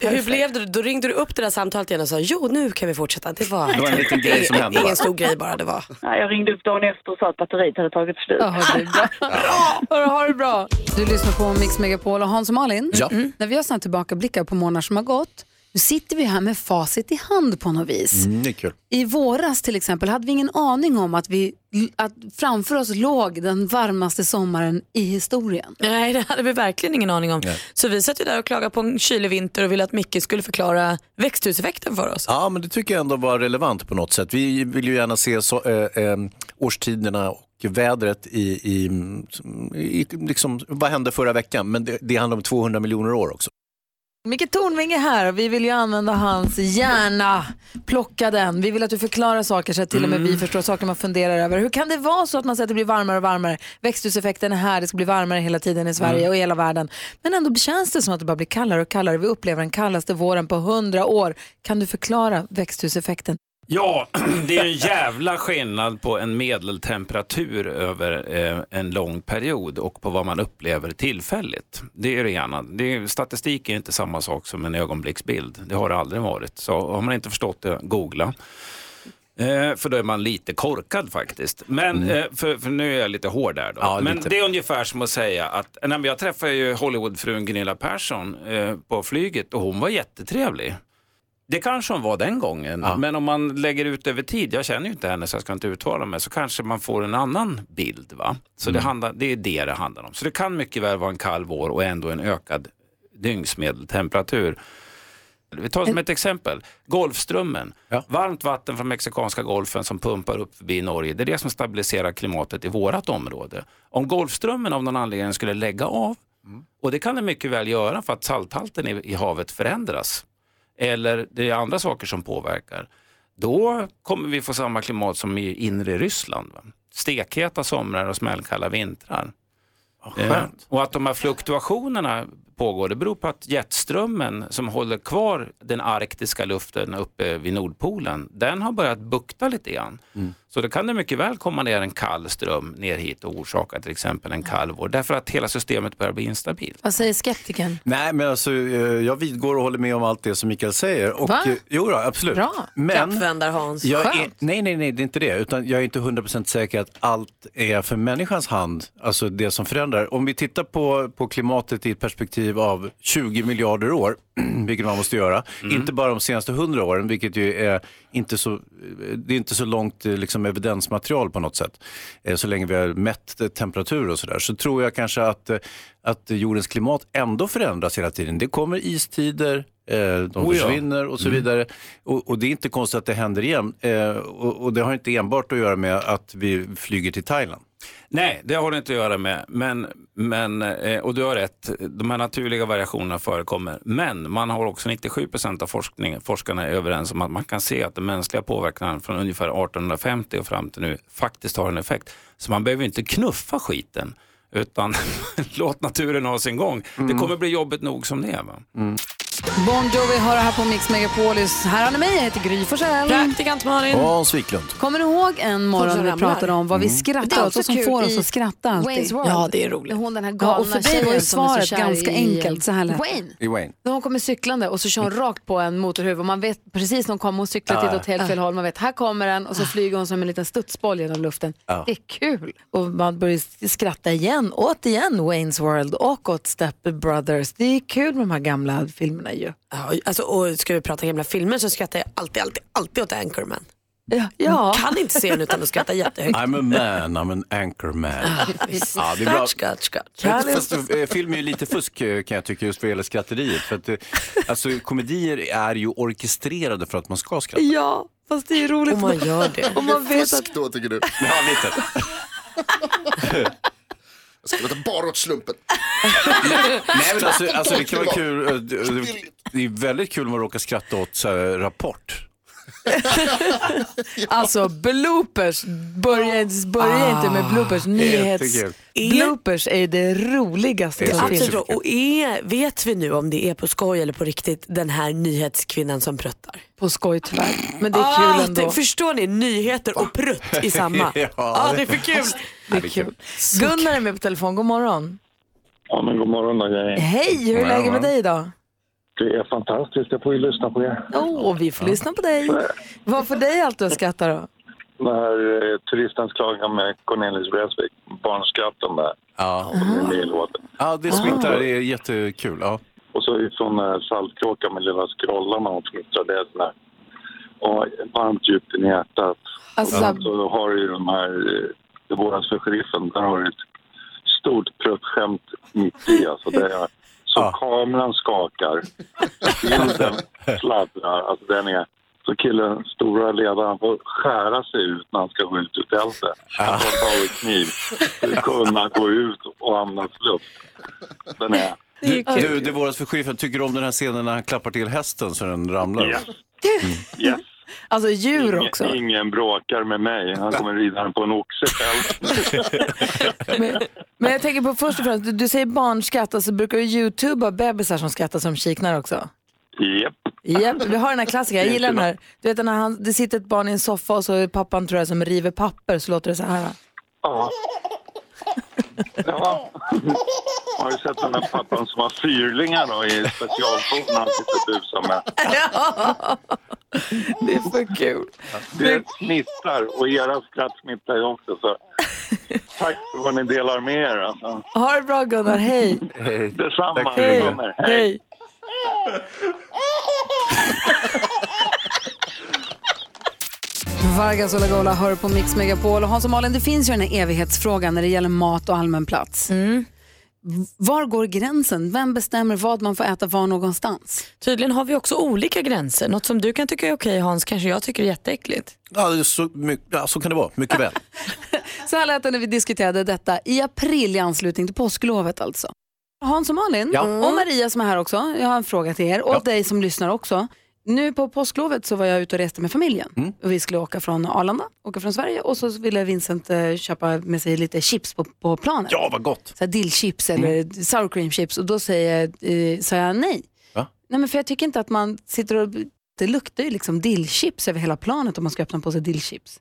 Hur blev det? Då ringde du upp det där samtalet igen och sa jo nu kan vi fortsätta. Det var, Det var en liten grej som hände? Ingen stor grej bara det var. Ja, jag ringde upp dagen efter och sa att batteriet hade tagit slut. Hörru, ha det bra. Du lyssnar på Mix Megapol och Hans och Malin. Ja. Mm. När vi har såna tillbakablickar på månader som har gått, nu sitter vi här med facit i hand på något vis. Mm, det är kul. I våras till exempel hade vi ingen aning om att, vi, att framför oss låg den varmaste sommaren i historien. Nej, det hade vi verkligen ingen aning om. Så vi satt ju där och klagade på en kylig vinter och ville att Micke skulle förklara växthuseffekten för oss. Ja, men det tycker jag ändå var relevant på något sätt. Vi vill ju gärna se så, eh, eh, årstiderna och vädret i, i, i liksom, vad hände förra veckan? Men det, det handlar om 200 miljoner år också. Micke Tornving är här och vi vill ju använda hans hjärna. Plocka den. Vi vill att du förklarar saker så att till och med vi förstår saker man funderar över. Hur kan det vara så att man säger att det blir varmare och varmare? Växthuseffekten är här, det ska bli varmare hela tiden i Sverige Mm. och i hela världen. Men ändå känns det som att det bara blir kallare och kallare. Vi upplever den kallaste våren på hundra år. Kan du förklara växthuseffekten? Ja, det är en jävla skillnad på en medeltemperatur över eh, en lång period och på vad man upplever tillfälligt. Det är det ena. Det är, statistik är inte samma sak som en ögonblicksbild. Det har det aldrig varit. Så har man inte förstått det, googla. Eh, för då är man lite korkad faktiskt. Men, eh, för, för nu är jag lite hård där då. Ja, Men lite. det är ungefär som att säga att, nej, jag träffade ju Hollywoodfrun Gunilla Persson eh, på flyget och hon var jättetrevlig. Det kanske hon var den gången, men om man lägger ut över tid, jag känner ju inte henne så jag ska inte uttala mig, så kanske man får en annan bild. Va? Så det, handlar, det är det det handlar om. Så det kan mycket väl vara en kall vår och ändå en ökad dygnsmedeltemperatur. Vi tar som ett exempel, Golfströmmen. Varmt vatten från mexikanska golfen som pumpar upp förbi Norge. Det är det som stabiliserar klimatet i vårat område. Om Golfströmmen av någon anledning skulle lägga av, och det kan det mycket väl göra för att salthalten i, i havet förändras, eller det är andra saker som påverkar, då kommer vi få samma klimat som i inre Ryssland. Va? Stekheta somrar och smällkalla vintrar. Eh, och att de här fluktuationerna pågår, det beror på att jetströmmen som håller kvar den arktiska luften uppe vid Nordpolen, den har börjat bukta lite grann. Så då kan det mycket väl komma ner en kall ström ner hit och orsaka till exempel en kall vår, därför att hela systemet börjar bli instabilt. Vad säger skeptikern? Nej, men alltså, eh, jag vidgår och håller med om allt det som Mikael säger. Och, Va? eh, Jo, då, absolut. Bra. Men Kappvändar-Hans. jag är, nej, nej, nej, det är inte det. Utan jag är inte 100% säker att allt är för människans hand, alltså det som förändrar. Om vi tittar på, på klimatet i ett perspektiv av 20 miljarder år, vilket man måste göra, inte bara de senaste 100 åren, vilket ju är inte så, det är inte så långt eh, liksom, evidensmaterial på något sätt, eh, så länge vi har mätt eh, temperatur och sådär, så tror jag kanske att, att jordens klimat ändå förändras hela tiden. Det kommer istider, de Oh försvinner och så Mm. vidare. Och, och det är inte konstigt att det händer igen. Och, och det har inte enbart att göra med att vi flyger till Thailand. Nej, det har det inte att göra med. Men, men, eh, och du har rätt, de här naturliga variationerna förekommer. Men man har också 97 procent av forskning, forskarna är överens om att man kan se att den mänskliga påverkan från ungefär 1850 och fram till nu faktiskt har en effekt. Så man behöver inte knuffa skiten, utan låt naturen ha sin gång. Det kommer bli jobbigt nog som det är. Bon Jovi har det här på Mix Megapolis. Här har ni mig, jag heter Gry Forssell. Praktikant Malin. Hans Wiklund. Kommer ni ihåg en morgon när vi pratade om vad vi Mm. Skrattar åt och som får oss att skratta alltid? Ja, det är roligt. Hon den här Ja, galna och för dig var ju svaret ganska i- enkelt. Så här lät det. Wayne. I Wayne. När hon kommer cyklande och så kör hon rakt på en motorhuv och man vet precis när hon kommer, hon cyklar till ett Ja. åt helt fel håll, man vet här kommer den och så flyger hon som en liten studsboll genom luften. Ja. Det är kul. Och man börjar skratta igen, återigen Wayne's World och åt Step Brothers. Det är kul med de här gamla filmerna ju. Ja, alltså, och ska vi prata gamla filmer så skrattar jag alltid, alltid, alltid åt Anchorman. Ja, ja. Kan inte se den utan att skratta jättehögt. I'm a man, I'm an anchor man. visst. Ja, det är bra. Skratt, skratt, skratt. Fast, eh, film är ju lite fusk eh, kan jag tycka just vad gäller skratteriet. För att, eh, alltså, komedier är ju orkestrerade för att man ska skratta. Ja, fast det är roligt. Om man gör det. Och man vet att Fusk då tycker du? Ja, lite. Jag skrattar bara åt slumpen. Nej, men alltså, alltså, det kan vara kul. eh, Det är väldigt kul om man råkar skratta åt så här, Rapport. Alltså bloopers, börja, inte- börja inte med bloopers. Nyhets... Jättekul. Bloopers är det roligaste som finns. Absolut. Och är, vet vi nu om det är på skoj eller på riktigt den här nyhetskvinnan som pruttar? På skoj tyvärr. Men det är ah, kul ändå. det- Förstår ni? Nyheter och prutt i samma. Ja, ah, det- är för kul. Det är kul. Gunnar är med på telefon, god morgon. Ja, men god morgon då. Hej, hur är läget med dig idag? Det är fantastiskt, jag får ju lyssna på er. Åh, vi får lyssna på dig. Vad får dig alltid att skratta då? Det här eh, turistens klagan med Cornelis Vreeswijk, barnskratten där. Ja. Det är låten. Ja, det smittar. Det är jättekul. Ja. Och så ifrån eh, Saltkråka med lilla scrollarna och fnittrar, det är sån här, och varmt djupt in i hjärtat. Alltså- Och så har du ju de här, eh, det våras för sheriffen, där har du ett stort pruttskämt mitt i. Alltså det är, så kameran skakar, bilden sladdrar, alltså den är så killen, stora ledaren, får skära sig ut när han ska gå ut ur tältet. Han får ta en kniv för att kunna gå ut och andas luft. Den är... Du, du, det våras för sheriffen. Tycker du om den här scenen när han klappar till hästen så den ramlar? Yes. Yes. Alltså djur Ingen, också. ingen bråkar med mig. Han kommer rida på en oxe själv. Men jag tänker på först och främst, du, du säger barnskratt, alltså brukar du youtuba bebisar som skrattar som kiknar också? Japp. Japp, vi har den här klassikern, jag gillar den här. Du vet när han, det sitter ett barn i en soffa och så är pappan tror jag som river papper så låter det så här. Ja. Ja. Har du sett den där pappan som har fyrlingar då i specialfoten han sitter och busar med? Ja, det är för kul. Det smittar och era skratt smittar ju också. Så. Tack för vad ni delar med er. Alltså. Ha det bra Gunnar, hej. Detsamma. Hej. Hej. Vargas och Lagola hör på Mix Megapol. Och Hans och Malin, det finns ju den här evighetsfrågan när det gäller mat och allmän plats. V- Var går gränsen? Vem bestämmer vad man får äta var någonstans? Tydligen har vi också olika gränser. Något som du kan tycka är okej Hans, kanske jag tycker är jätteäckligt. Ja, så, ja, så kan det vara. Mycket väl. Så här lät det när vi diskuterade detta i april i anslutning till påsklovet alltså. Hans och Malin Ja. och Maria som är här också. Jag har en fråga till er och dig som lyssnar också. Nu på påsklovet så var jag ute och reste med familjen. Mm. Och vi skulle åka från Arlanda, åka från Sverige och så ville Vincent eh, köpa med sig lite chips på, på planet. Ja, vad gott. Så här dillchips eller sour cream chips och då säger, eh, sa jag nej. Va? Nej men för jag tycker inte att man sitter och, det luktar ju liksom dillchips över hela planet om man ska öppna på sig dillchips.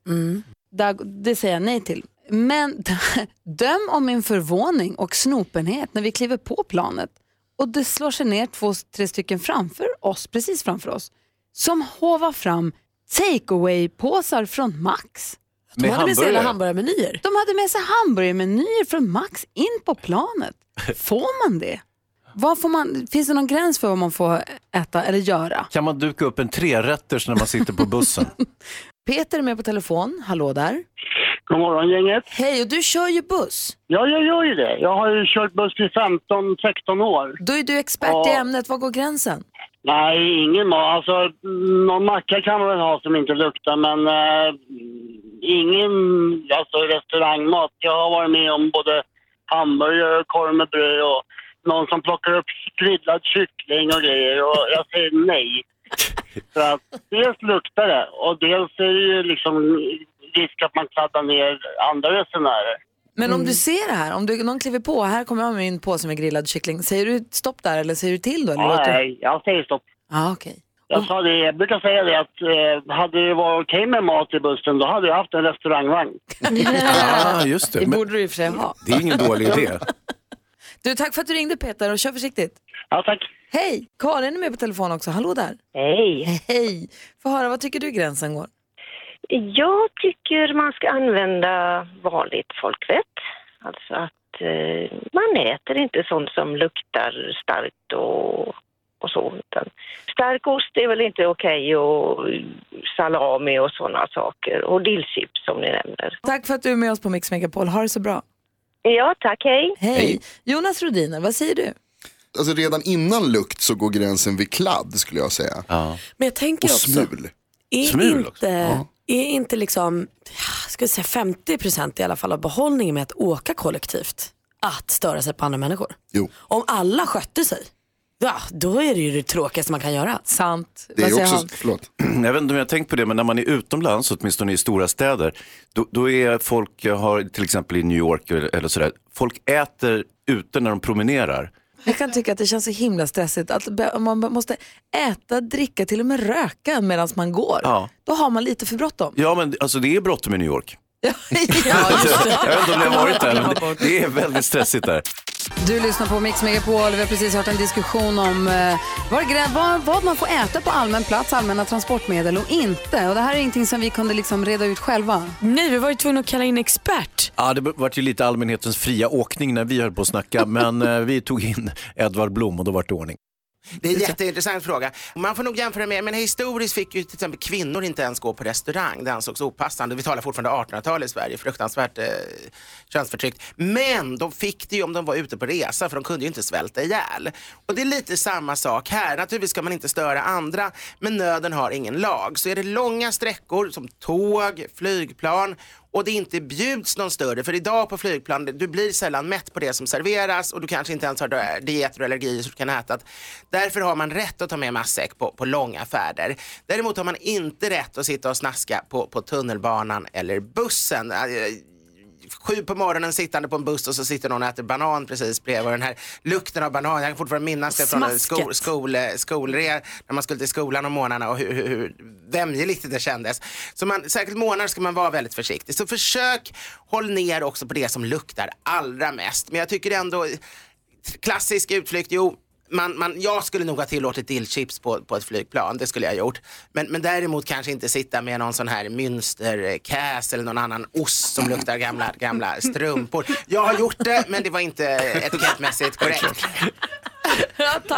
Där, det säger jag nej till. Men döm om min förvåning och snopenhet när vi kliver på planet och det slår sig ner två, tre stycken framför oss, precis framför oss, som hovar fram takeaway-påsar från Max. Med hade med sig hela hamburgarmenyer. De hade med sig hamburgermenyer från Max in på planet. Får man det? Vad får man? Finns det någon gräns för vad man får äta eller göra? Kan man duka upp en trerätters när man sitter på bussen? Peter är med på telefon. Hallå där. God morgon gänget. Hej, och du kör ju buss. Ja, jag gör ju det. Jag har ju kört buss i 15-16 år. Då är du expert Ja. i ämnet. Var går gränsen? Nej, ingen mat. Alltså, någon macka kan man väl ha som inte luktar, men eh, ingen alltså, restaurangmat. Jag har varit med om både hamburgare och korv med bröd och någon som plockar upp grillad kyckling och grejer. Och jag säger nej. För att dels luktar det och dels är det ju liksom risk att man kladdar ner andra resenärer. Men om du ser det här, om du, någon kliver på, här kommer jag med min påse med grillad kyckling. Säger du stopp där eller säger du till då? Eller låter du- Nej, jag säger stopp. Ja, okej. Jag, sa det, jag brukar säga det att eh, hade det varit okej med mat i bussen då hade jag haft en restaurangvagn. Ja, just det. Det borde du i och för sig ha. det är ingen dålig idé. Du, tack för att du ringde Peter och kör försiktigt. Ja, tack. Hej! Karin är med på telefon också. Hallå där. Hej. Hej! Få höra, vad tycker du gränsen går? Jag tycker man ska använda vanligt folkvett. Alltså att eh, man äter inte sånt som luktar starkt och, och så. Utan stark ost är väl inte okej och salami och sådana saker. Och dillchips som ni nämner. Tack för att du är med oss på Mix Megapol. Ha det så bra. Ja, tack. Hej. Hej! Jonas Rodiner, vad säger du? Alltså redan innan lukt så går gränsen vid kladd skulle jag säga. Men jag tänker Och också, smul. är Smul inte, också. Ja. Är inte liksom, jag säga 50% i alla fall av behållningen med att åka kollektivt att störa sig på andra människor? Jo. Om alla skötte sig. Ja, då är det ju det tråkigaste man kan göra. Sant. Det är också, förlåt. Jag vet inte om jag har tänkt på det, men när man är utomlands, åtminstone i stora städer, då, då är folk, jag har till exempel i New York eller, eller sådär, folk äter ute när de promenerar. Jag kan tycka att det känns så himla stressigt att man måste äta, dricka, till och med röka medan man går. Ja. Då har man lite för bråttom. Ja, men alltså det är bråttom i New York. Ja, jag vet inte om ni har varit där, men det är väldigt stressigt där. Du lyssnar på Mix Megapol. Vi har precis hört en diskussion om eh, vad, grä- vad, vad man får äta på allmän plats, allmänna transportmedel och inte. Och det här är ingenting som vi kunde liksom reda ut själva. Nej, vi var ju tvungna att kalla in expert. Ja, det var ju lite allmänhetens fria åkning när vi höll på att snacka, men eh, vi tog in Edvard Blom och då var det ordning. Det är en jätteintressant fråga. Man får nog jämfra med, men historiskt fick ju till exempel kvinnor inte ens gå på restaurang. Det ansågs opassande. Vi talar fortfarande 1800-tal i Sverige, fruktansvärt eh, könsförtryckt. Men de fick det ju om de var ute på resa, för de kunde ju inte svälta ihjäl. Och det är lite samma sak här. Naturligtvis ska man inte störa andra, men nöden har ingen lag. Så är det långa sträckor som tåg, flygplan och det inte bjuds någon större, för idag på flygplan, du blir sällan mätt på det som serveras och du kanske inte ens har dieter och allergier som du kan äta. Därför har man rätt att ta med matsäck på, på långa färder. Däremot har man inte rätt att sitta och snaska på, på tunnelbanan eller bussen. Sju på morgonen sittande på en buss och så sitter någon och äter banan precis bredvid. Den här lukten av banan, jag kan fortfarande minnas det från skol, skol, skolre när man skulle till skolan om morgnarna och hur, hur, hur vämjeligt det kändes. Så man, särskilt morgnar ska man vara väldigt försiktig. Så försök håll ner också på det som luktar allra mest. Men jag tycker ändå, klassisk utflykt, jo, man, man, jag skulle nog ha tillåtit dillchips på, på ett flygplan, det skulle jag ha gjort. Men, men däremot kanske inte sitta med någon sån här Münsterkäs eller någon annan ost som luktar gamla, gamla strumpor. Jag har gjort det, men det var inte etikettmässigt korrekt.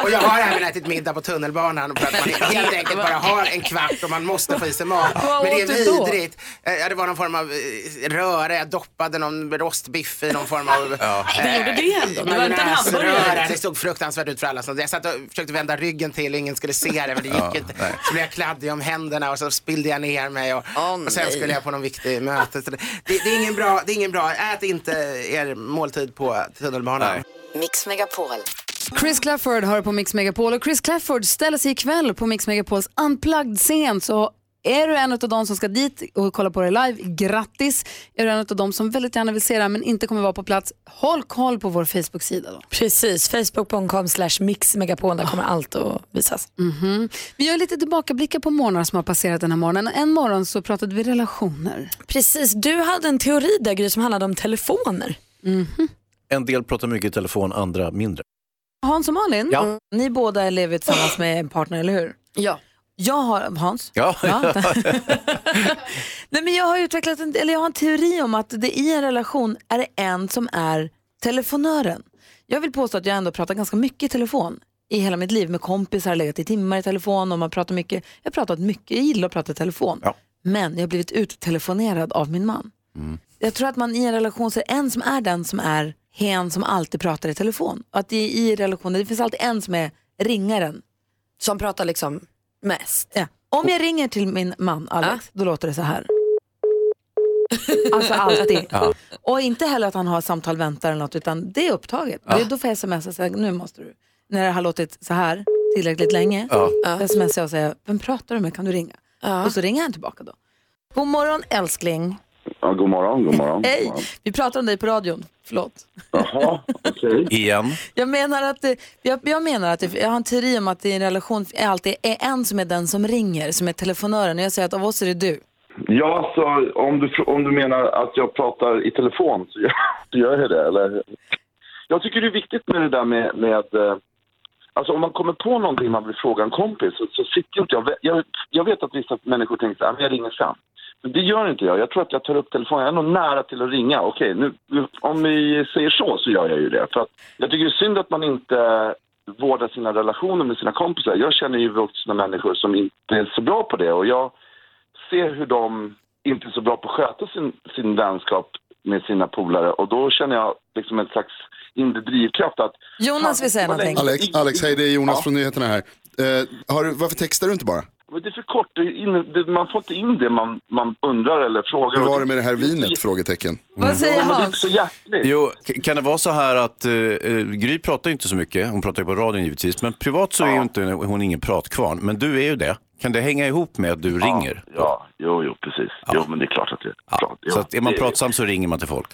Och jag har även ätit middag på tunnelbanan för att man helt enkelt bara har en kvart och man måste få i sig mat. Men det är vidrigt. Eh, Ja, det var någon form av eh, röra, jag doppade någon rostbiff i någon form av... Ja. Det gjorde det ändå. Det var inte en majonnäsröra. hamburgare. Det såg fruktansvärt ut för alla. Jag satt och försökte vända ryggen till, ingen skulle se det men det gick Ja, inte. nej. Så blev jag kladdig om händerna och så spillde jag ner mig och, och sen nej. skulle jag på någon viktig möte. Det, det, är ingen bra, det är ingen bra, ät inte er måltid på tunnelbanan. Mix Megapol. Chris Clafford hör på Mix Megapol och Chris Clafford ställer sig ikväll på Mix Megapols Unplugged-scen. Så är du en av de som ska dit och kolla på det live, grattis. Är du en av de som väldigt gärna vill se det men inte kommer vara på plats, håll koll på vår Facebook-sida då. Precis, facebook.com slash mixmegapol, där kommer allt att visas. Mhm. Vi gör lite tillbakablickar på morgnar som har passerat den här morgonen. En morgon så pratade vi relationer. Precis, du hade en teori där Gry som handlade om telefoner. En del pratar mycket i telefon, andra mindre. Hans och Malin, Ja. ni båda lever tillsammans med en partner, eller hur? Ja. Jag har, Hans? Ja. Nej, men jag har utvecklat en, eller jag har en teori om att det i en relation är det en som är telefonören. Jag vill påstå att jag ändå pratar ganska mycket i telefon i hela mitt liv med kompisar, legat i timmar i telefon och man pratar mycket. Jag har pratat mycket, jag gillar att prata i telefon. Men jag har blivit uttelefonerad av min man. Jag tror att man i en relation så är det en som är den som är hen som alltid pratar i telefon. Och att det i i relationer, det finns alltid en som är ringaren. Som pratar liksom mest. Ja. Om jag ringer till min man Alex, då låter det så här. Alltså alltid. Ja. Och inte heller att han har samtal väntar eller något, utan det är upptaget. Det, då får jag smsa och säga, nu måste du. När det har låtit så här tillräckligt länge, Ja. då smsar jag och säger, vem pratar du med, kan du ringa? Och så ringer han tillbaka då. God morgon älskling. Ja, god morgon, god morgon. Hej, vi pratar om dig på radion. Förlåt. Jaha, okej. Igen. Jag menar att, det, jag, jag menar att det, jag har en teori om att det i en relation är alltid är en som är den som ringer, som är telefonören. Och jag säger att av oss är det du. Ja, så om du, om du menar att jag pratar i telefon så gör, så gör jag det, eller? Jag tycker det är viktigt med det där med, med eh, Alltså om man kommer på någonting man vill fråga en kompis så, så sitter inte jag... jag... Jag vet att vissa människor tänker så här, "Ah, men jag ringer sen. Det gör inte jag. Jag tror att jag tar upp telefonen. Jag är nog nära till att ringa. Okej, nu, om vi säger så så gör jag ju det. För att jag tycker det är synd att man inte vårdar sina relationer med sina kompisar. Jag känner ju vuxna människor som inte är så bra på det och jag ser hur de inte är så bra på att sköta sin, sin vänskap med sina polare och då känner jag liksom en slags inre drivkraft att... Jonas vill säga någonting. Alex, Alex hej det är Jonas från nyheterna här. Eh, har, varför textar du inte bara? Men det är för kort. Det är in, det, man får inte in det man, man undrar eller frågar. Hur var det med det här vinet? Frågetecken. Vad säger Ja, är Hans? hjärtligt. Jo, kan det vara så här att uh, Gry pratar ju inte så mycket, hon pratar ju på radion givetvis, men privat så är ju inte hon ingen pratkvarn, men du är ju det. Kan det hänga ihop med att du ringer? Ja, jo, jo, precis. Jo, men det är klart att det är klart. Så att är man pratsam så ringer man till folk.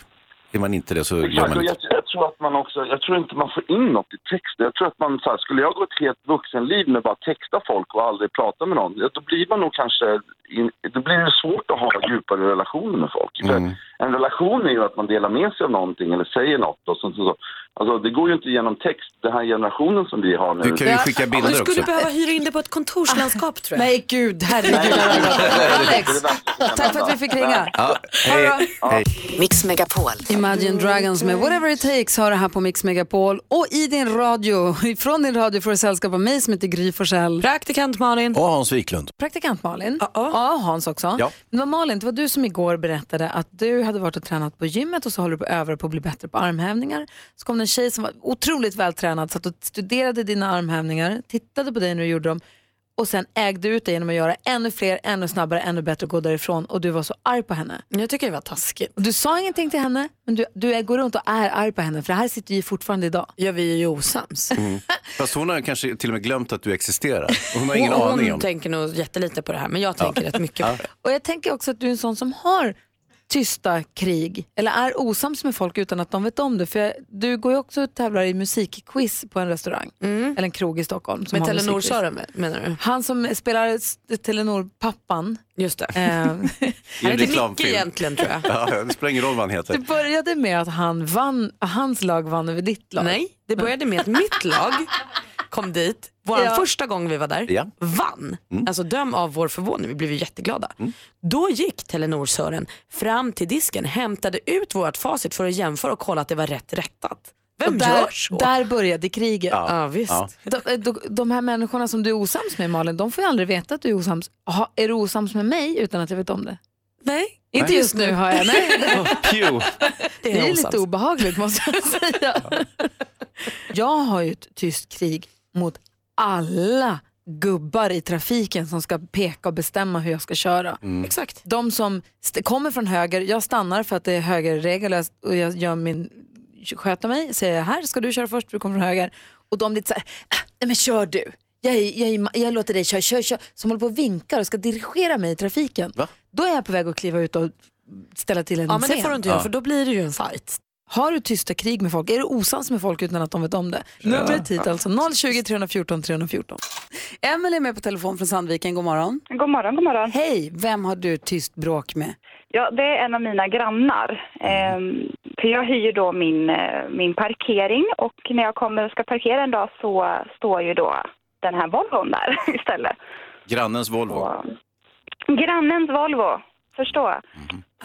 Är man inte det så gör Exakt, man och inte. jag, jag tror att man också, jag tror inte man får in något i texten. Jag tror att man, så här, skulle jag gå ett helt vuxenliv med bara texta folk och aldrig prata med någon, då blir man nog kanske, in, då blir det svårt att ha djupare relationer med folk. Mm. En relation är ju att man delar med sig av någonting eller säger något och sånt. Så, så. Alltså, det går ju inte genom text, den här generationen som vi har nu. Du kan ju skicka bilder Du skulle också. behöva hyra in dig på ett kontorslandskap tror jag. Nej gud, herregud. Alex, tack för att vi fick ringa. Ja, hej. Mix Megapol. Imagine Dragons med Whatever It Takes har det här på Mix Megapol. Och i din radio, från din radio får du sällskap av mig som heter Gry Forssell. Praktikant Malin. Och Hans Wiklund. Praktikant Malin. Ja, Hans också. Ja. Men Malin, det var du som igår berättade att du hade varit och tränat på gymmet och så håller du på att öva på att bli bättre på armhävningar. Så kom det en tjej som var otroligt vältränad, satt och studerade dina armhävningar, tittade på dig när du gjorde dem och sen ägde ut dig genom att göra ännu fler, ännu snabbare, ännu bättre och gå därifrån och du var så arg på henne. Jag tycker det var taskigt. Du sa ingenting till henne, men du, du går runt och är arg på henne för det här sitter ju fortfarande idag. Ja, vi är ju osams. Mm. Fast hon har kanske till och med glömt att du existerar. Hon har ingen hon, aning hon om. tänker nog jättelite på det här, men jag tänker rätt mycket på det. Och jag tänker också att du är en sån som har tysta krig eller är osams med folk utan att de vet om det. För jag, du går ju också och tävlar i musikquiz på en restaurang eller en krog i Stockholm. Som Med har Telenor musikquiz. Sören menar du? Han som spelar Telenor-pappan. Just det. Eh, en heter. Micke egentligen tror jag. Ja, det spelar ingen roll vad han heter. det började med att han vann, hans lag vann över ditt lag. Nej, det började med att mitt lag kom dit, vår Ja. första gång vi var där, Ja. vann. Alltså döm av vår förvåning, vi blev ju jätteglada. Då gick Telenor-Sören fram till disken, hämtade ut vårt facit för att jämföra och kolla att det var rätt rättat. Vem och där, gör så? Där började kriget. Ja, visst. Ja. De, de, de här människorna som du är osams med Malin, de får ju aldrig veta att du är osams. Ha, är du osams med mig utan att jag vet om det? Nej, Inte just nu har jag. Nej. Pew. Det är lite obehagligt måste jag säga. Jag har ju ett tyst krig mot alla gubbar i trafiken som ska peka och bestämma hur jag ska köra. Exakt. De som kommer från höger, jag stannar för att det är högerregel och jag, och jag gör min, sköter mig, säger här ska du köra först, du kommer från höger. Och de lite så här, ah, nej men kör du. Jag, jag, är- jag låter dig köra, kör, kör. Som håller på och vinkar och ska dirigera mig i trafiken. Då är jag på väg att kliva ut och ställa till en Ja, men det scen. får du inte göra för då blir det ju en fight. Har du tysta krig med folk? Är du osams med folk utan att de vet om det? Numret hit alltså 020 314 314. Emelie är med på telefon från Sandviken. God morgon. God morgon, god morgon. Hej, vem har du tyst bråk med? Ja, det är en av mina grannar. Ehm, för jag hyr då min, eh, min parkering och när jag kommer och ska parkera en dag så står ju då den här Volvon där istället. Grannens Volvo. Grannens Volvo, förstå.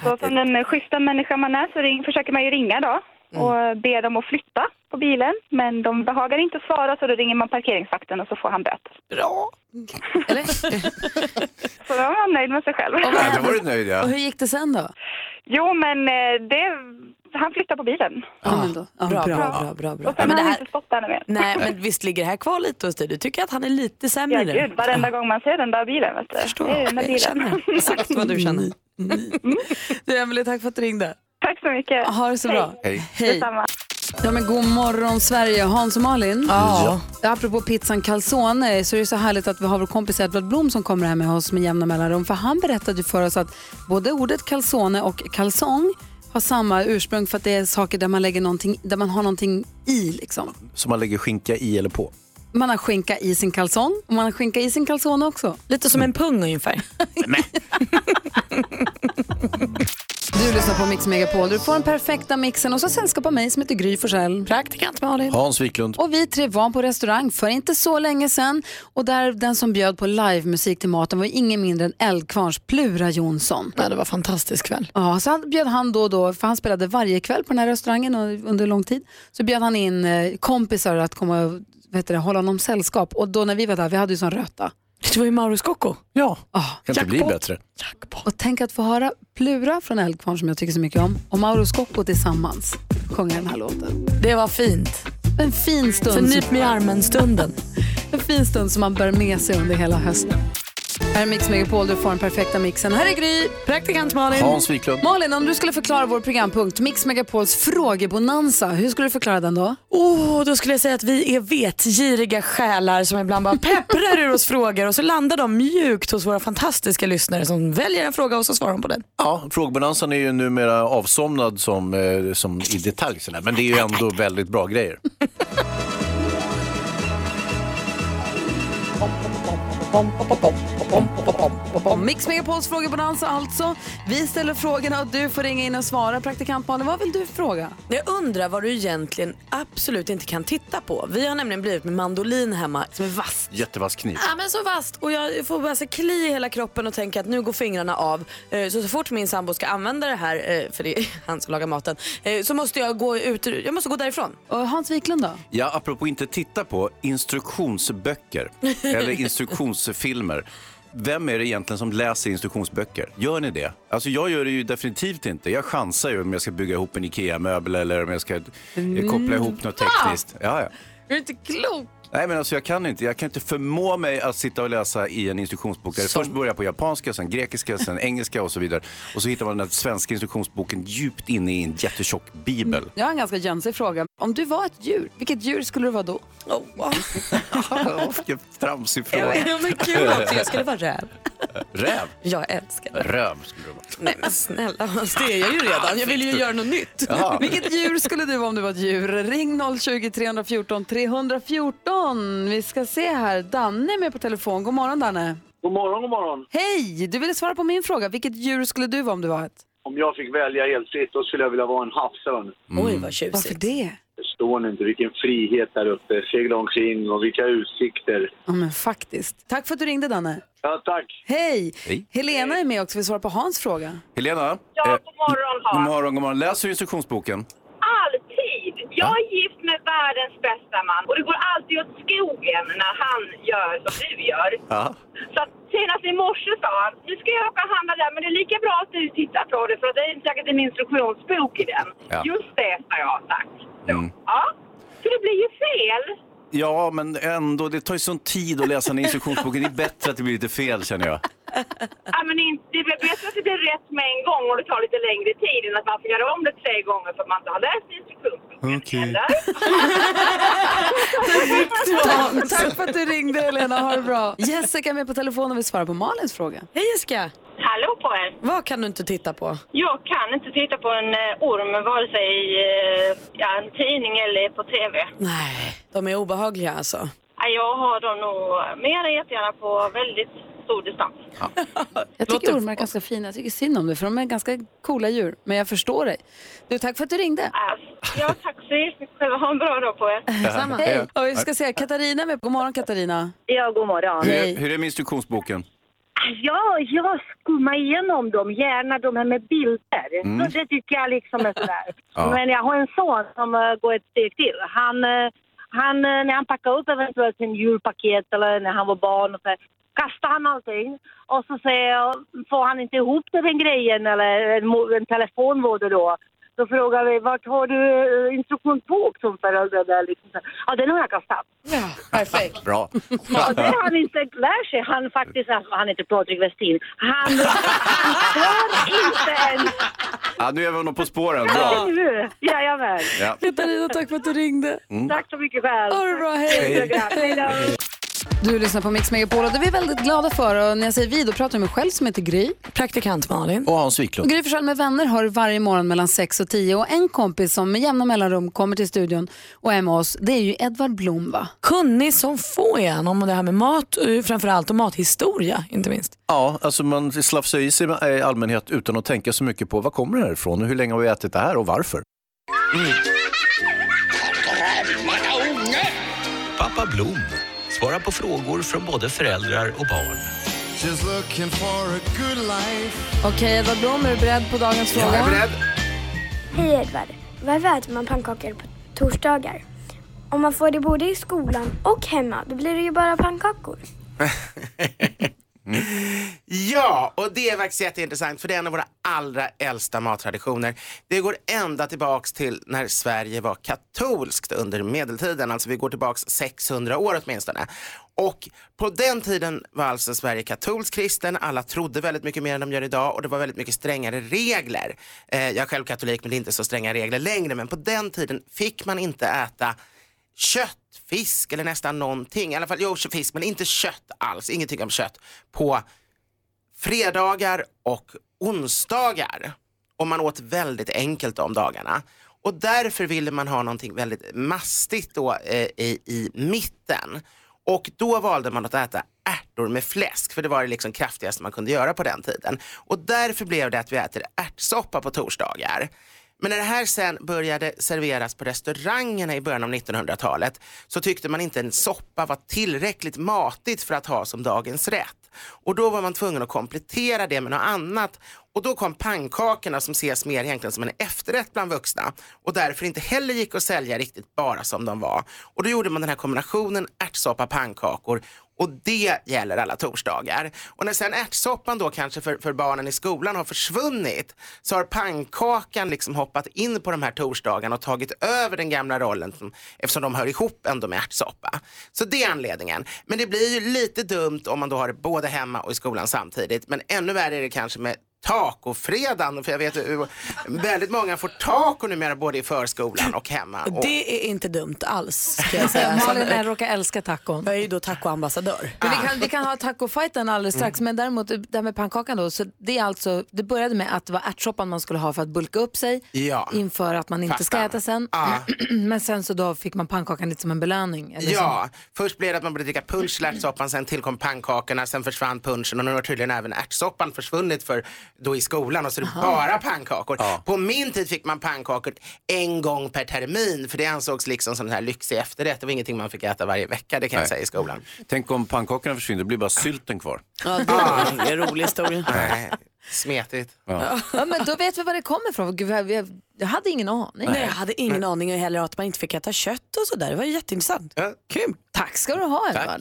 Så som den schyssta människa man är så ring, försöker man ju ringa då och be dem att flytta på bilen. Men de behagar inte svara så då ringer man parkeringsvakten och så får han böter. Bra! Så då var man nöjd med sig själv. Ja, då var du nöjd ja. Och hur gick det sen då? Jo, men eh, det, han flyttade på bilen. Ja. Ja, Bra, bra. bra, bra, bra. Och sen men det har han här, inte stått där mer. nej, men visst ligger det här kvar lite hos dig? Du tycker att han är lite sämre Ja, nu? gud, varenda gång man ser den där bilen, vet du. Förstår. Det är den där Jag bilen. känner exakt vad du känner. Du Emelie, tack för att du ringde. Tack så mycket. Ha det så bra. Hej. Hej. Detsamma. Ja, men god morgon Sverige, Hans och Malin. Ja. Apropå pizzan calzone så är det så härligt att vi har vår kompis Edvard Blom som kommer här med oss med jämna mellanrum. För han berättade ju för oss att både ordet calzone och calzong har samma ursprung för att det är saker där man lägger någonting, där man har någonting i liksom. Som man lägger skinka i eller på. Man har skinka i sin kalsong och man har skinka i sin calzone också. Lite som en pung ungefär. Du lyssnar på Mix Megapol. Du får den perfekta mixen och så sällskap av mig som heter Gry Forssell. Praktikant Malin. Hans Wiklund. Och vi tre var på restaurang för inte så länge sedan och där den som bjöd på livemusik till maten var ingen mindre än Eldkvarns Plura Jonsson. Ja, det var en fantastisk kväll. Ja, så han bjöd han då och då, för han spelade varje kväll på den här restaurangen under lång tid, så bjöd han in eh, kompisar att komma och hålla honom sällskap. Och då när vi var där, vi hade ju sån röta. Det var ju Mauro Scocco. Ja, Ah, kan inte bli jackpot. bättre. och tänk att få höra Plura från Eldkvarn som jag tycker så mycket om och Mauro Scocco tillsammans sjunga den här låten. Det var fint. En fin stund. För nyp mig i armen-stunden. En fin stund som man bär med sig under hela hösten. Här är Mix Megapol, du får den perfekta mixen. Här är Gry. Praktikant Malin. Hans Wiklund. Malin, om du skulle förklara vår programpunkt Mix Megapols frågebonanza, hur skulle du förklara den då? Oh, då skulle jag säga att vi är vetgiriga själar som ibland bara pepprar ur oss frågor och så landar de mjukt hos våra fantastiska lyssnare som väljer en fråga och så svarar de på den. Ja, frågebonanzan är ju numera avsomnad som, eh, som i detalj sådär, men det är ju ändå väldigt bra grejer. Mix Megapols frågebonanza alltså. Vi ställer frågorna och du får ringa in och svara. Praktikant Malin, vad vill du fråga? Jag undrar vad du egentligen absolut inte kan titta på. Vi har nämligen blivit med mandolin hemma som är vass. Jättevass kniv. Ja men så vasst och jag får bara så kli i hela kroppen och tänka att nu går fingrarna av. Eh, Så så fort min sambo ska använda det här, eh, för det är han som lagar maten, eh, så måste jag gå ut, jag måste gå därifrån. Och Hans Wiklund då? Ja, apropå inte titta på, instruktionsböcker eller instruktionsfilmer. Vem är det egentligen som läser instruktionsböcker? Gör ni det? Alltså jag gör det ju definitivt inte. Jag chansar ju om jag ska bygga ihop en IKEA-möbel eller om jag ska eh, koppla ihop något tekniskt. Ja, ja. Är du inte klok? Nej men alltså jag kan inte, jag kan inte förmå mig att sitta och läsa i en instruktionsbok. Där det först börjar på japanska, sen grekiska, sen engelska och så vidare. Och så hittar man den här svenska instruktionsboken djupt inne i en jättetjock bibel. Jag har en ganska jönsig fråga. Om du var ett djur, vilket djur skulle du vara då? Oh, Vilken tramsig Ja, fråga. men kul också, jag skulle vara räv. Räv? Jag älskar det. Röv skulle du vara. Nej men snälla, Hans, det är jag ju redan. Jag vill ju göra något nytt. Jaha. Vilket djur skulle du vara om du var ett djur? Ring 020 314 314. Vi ska se här. Danne är med på telefon. God morgon Danne. God morgon, god morgon. Hej! Du ville svara på min fråga. Vilket djur skulle du vara om du var ett? Om jag fick välja helt fritt, då skulle jag vilja vara en havsörn. Oj vad tjusigt. Varför det? Förstår ni inte vilken frihet där uppe? Segla omkring och vilka utsikter. Ja men faktiskt. Tack för att du ringde Danne. Ja, tack. Hej! Hej. Helena är med också. Vi svarar på Hans fråga. Helena? Ja, eh, god morgon, Hans. God morgon, god morgon. Läser du instruktionsboken? Jag är gift med världens bästa man och det går alltid åt skogen när han gör som du gör. Ja. Så att senast i morse sa han, nu ska jag åka och handla där men det är lika bra att du tittar på det för att det är säkert en instruktionsbok i den. Ja. Just det har jag sagt. Mm. Ja, så det blir ju fel. Ja, men ändå, det tar ju sån tid att läsa en instruktionsbok. Det är bättre att det blir lite fel känner jag. Ja, men inte, det är bättre att det blir rätt med en gång och det tar lite längre tid än att man får göra om det tre gånger för att man inte har läst instruktionsboken. Okej. Eller? Tack, tack för att du ringde Helena. Ha det bra. Jessica är med på telefon och vill svara på Malins fråga. Hej Jessica! Hallå på er! Vad kan du inte titta på? Jag kan inte titta på en eh, orm vare sig i eh, ja, en tidning eller på TV. Nej, de är obehagliga alltså. Ja, Jag har dem nog mer jättegärna på väldigt stor distans. Jag tycker ormar är ganska fina. Jag tycker synd om det för de är ganska coola djur. Men jag förstår dig. Du, tack för att du ringde. Ja, tack så jättemycket själva. Ha en bra dag på er. Samma. Hej. Och vi ska se, Katarina är med. God morgon Katarina. Ja, god morgon. Hur är, hur är med instruktionsboken? Ja, jag skummar igenom dem, gärna de här med bilder. Mm. Så det tycker jag liksom är sådär. Ja. Men jag har en son som uh, går ett steg till. Han, eh, han, eh, när han packar upp eventuellt sin julpaket eller när han var barn och så kastar han allting och så säger jag, får han inte ihop den grejen eller en, en telefon var det då. Då frågar vi, vart har du eh, instruktionsbok som förälder? Där, liksom. Ja, den har jag kastat. Ja, perfekt. Bra. Ja, det han inte lärt sig. Han faktiskt, alltså, han heter Patrik Westin. Han, han kör inte ens. Ja, nu är vi nog på spåren. Bra. Nu, jajamän. Ja. Katarina, tack för att du ringde. Mm. Tack så mycket själv. Ha det bra, hej. Hej då. Du lyssnar på Mix Megapol och det är vi väldigt glada för. Och när jag säger vi, då pratar jag med mig själv som heter Gry. Praktikant Malin. Och Hans Wiklund. Gry Forssell med vänner har varje morgon mellan 6 och 10. Och en kompis som med jämna mellanrum kommer till studion och är med oss, det är ju Edvard Blom va? Kunnig som få är han om det här med mat, eh, framförallt och mathistoria inte minst. Ja, alltså man slafsar i sig i allmänhet utan att tänka så mycket på var kommer det här ifrån och hur länge har vi ätit det här och varför? Pappa Blom svarar på frågor från både föräldrar och barn. Okej, Edvard Blom, är du beredd på dagens fråga? Hej Edvard. Varför äter man pannkakor på torsdagar? Om man får det både i skolan och hemma, då blir det ju bara pannkakor. Ja, och det är faktiskt jätteintressant för det är en av våra allra äldsta mattraditioner. Det går ända tillbaks till när Sverige var katolskt under medeltiden, alltså vi går tillbaks 600 år åtminstone. Och på den tiden var alltså Sverige katolskt kristen, alla trodde väldigt mycket mer än de gör idag och det var väldigt mycket strängare regler. Eh, jag är själv katolik men det är inte så stränga regler längre, men på den tiden fick man inte äta kött, fisk eller nästan någonting. I alla fall, jo, fisk men inte kött alls, ingenting om kött på fredagar och onsdagar. Och man åt väldigt enkelt de dagarna. Och därför ville man ha någonting väldigt mastigt då eh, i, i mitten. Och då valde man att äta ärtor med fläsk, för det var det liksom kraftigaste man kunde göra på den tiden. Och därför blev det att vi äter ärtsoppa på torsdagar. Men när det här sen började serveras på restaurangerna i början av 1900-talet så tyckte man inte en soppa var tillräckligt matigt för att ha som dagens rätt. Och då var man tvungen att komplettera det med något annat. Och då kom pannkakorna som ses mer egentligen som en efterrätt bland vuxna och därför inte heller gick att sälja riktigt bara som de var. Och då gjorde man den här kombinationen ärtsoppa pannkakor och det gäller alla torsdagar. Och när sen ärtsoppan då kanske för, för barnen i skolan har försvunnit så har pannkakan liksom hoppat in på de här torsdagarna och tagit över den gamla rollen som, eftersom de hör ihop ändå med ärtsoppa. Så det är anledningen. Men det blir ju lite dumt om man då har det både hemma och i skolan samtidigt. Men ännu värre är det kanske med tacofredagen. För jag vet att väldigt många får taco numera både i förskolan och hemma. Och... Det är inte dumt alls. Kan jag säga. Malin jag råkar älska tacon. Jag är ju då tacoambassadör. Men vi, kan, vi kan ha tacofajten alldeles strax. Mm. Men däremot det här med pannkakan då. Så det, är alltså, det började med att det var ärtsoppan man skulle ha för att bulka upp sig. Ja. Inför att man inte Fattan. ska äta sen. Ah. men sen så då fick man pannkakan lite som en belöning. Eller ja, så. först blev det att man började dricka punsch till ärtsoppan. Sen tillkom pannkakorna. Sen försvann punschen och nu har tydligen även ärtsoppan försvunnit för då i skolan och så är det bara pannkakor. Ja. På min tid fick man pannkakor en gång per termin för det ansågs liksom som en här lyxig efterrätt. Det var ingenting man fick äta varje vecka, det kan jag säga i skolan. Tänk om pannkakorna försvinner, det blir bara sylten kvar. Ja, det är en rolig historia. Nej, smetigt. Ja. Ja, men då vet vi var det kommer ifrån. Jag, hade ingen aning. Nej, jag hade ingen aning heller att man inte fick äta kött och sådär. Det var jätteintressant. Ja. Kul. Tack ska du ha Edvard.